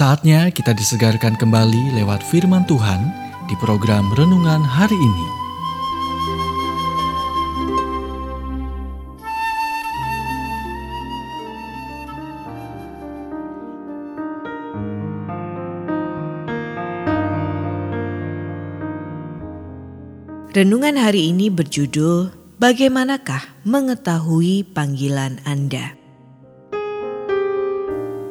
Saatnya kita disegarkan kembali lewat firman Tuhan di program renungan hari ini. Renungan hari ini berjudul Bagaimanakah mengetahui panggilan Anda?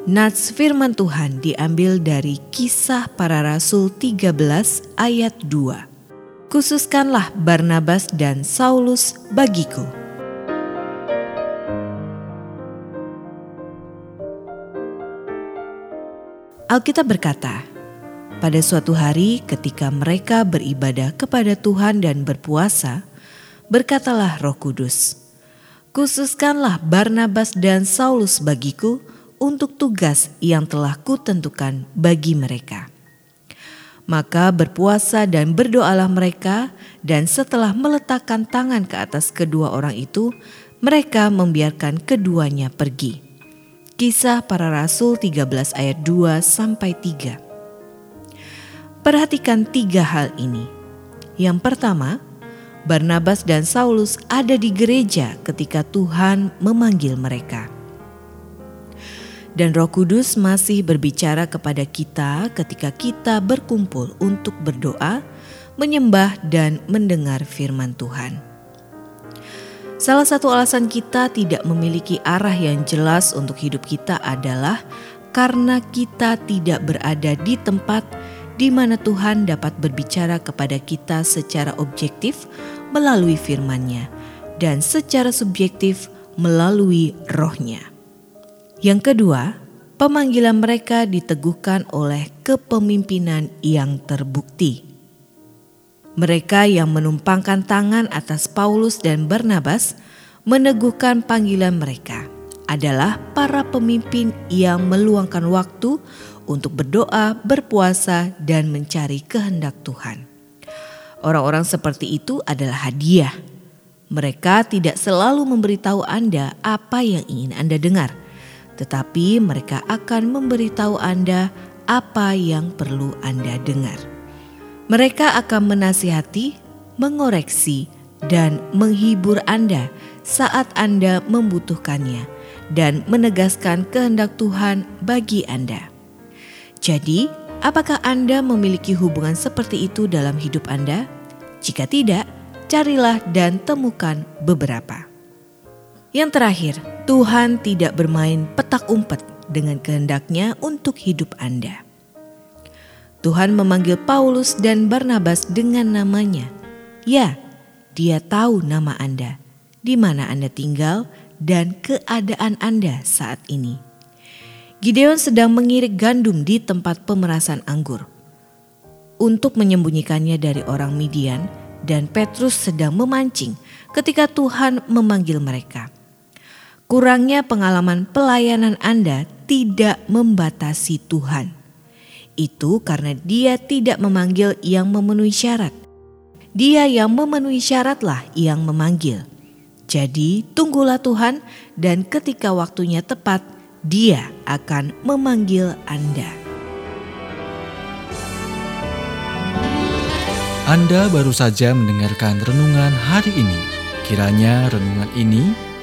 Nats firman Tuhan diambil dari kisah para rasul 13 ayat 2. Khususkanlah Barnabas dan Saulus bagiku. Alkitab berkata, pada suatu hari ketika mereka beribadah kepada Tuhan dan berpuasa, berkatalah Roh Kudus, "Khususkanlah Barnabas dan Saulus bagiku untuk tugas yang telah kutentukan bagi mereka." Maka berpuasa dan berdoalah mereka, dan setelah meletakkan tangan ke atas kedua orang itu, mereka membiarkan keduanya pergi. Kisah para Rasul 13 ayat 2 sampai 3. Perhatikan tiga hal ini. Yang pertama, Barnabas dan Saulus ada di gereja ketika Tuhan memanggil mereka. Dan Roh Kudus masih berbicara kepada kita ketika kita berkumpul untuk berdoa, menyembah, dan mendengar firman Tuhan. Salah satu alasan kita tidak memiliki arah yang jelas untuk hidup kita adalah karena kita tidak berada di tempat di mana Tuhan dapat berbicara kepada kita secara objektif melalui firman-Nya dan secara subjektif melalui rohnya. Yang kedua, pemanggilan mereka diteguhkan oleh kepemimpinan yang terbukti. Mereka yang menumpangkan tangan atas Paulus dan Barnabas meneguhkan panggilan mereka adalah para pemimpin yang meluangkan waktu untuk berdoa, berpuasa, dan mencari kehendak Tuhan. Orang-orang seperti itu adalah hadiah. Mereka tidak selalu memberitahu Anda apa yang ingin Anda dengar, tetapi mereka akan memberitahu Anda apa yang perlu Anda dengar. Mereka akan menasihati, mengoreksi, dan menghibur Anda saat Anda membutuhkannya, dan menegaskan kehendak Tuhan bagi Anda. Jadi, apakah Anda memiliki hubungan seperti itu dalam hidup Anda? Jika tidak, carilah dan temukan beberapa. Yang terakhir, Tuhan tidak bermain petak umpet dengan kehendaknya untuk hidup Anda. Tuhan memanggil Paulus dan Barnabas dengan namanya. Ya, dia tahu nama Anda, di mana Anda tinggal, dan keadaan Anda saat ini. Gideon sedang mengirik gandum di tempat pemerasan anggur untuk menyembunyikannya dari orang Midian dan Petrus sedang memancing ketika Tuhan memanggil mereka. Kurangnya pengalaman pelayanan Anda tidak membatasi Tuhan. Itu karena dia tidak memanggil yang memenuhi syarat. Dia yang memenuhi syaratlah yang memanggil. Jadi tunggulah Tuhan dan ketika waktunya tepat, dia akan memanggil Anda. Anda baru saja mendengarkan renungan hari ini. Kiranya renungan ini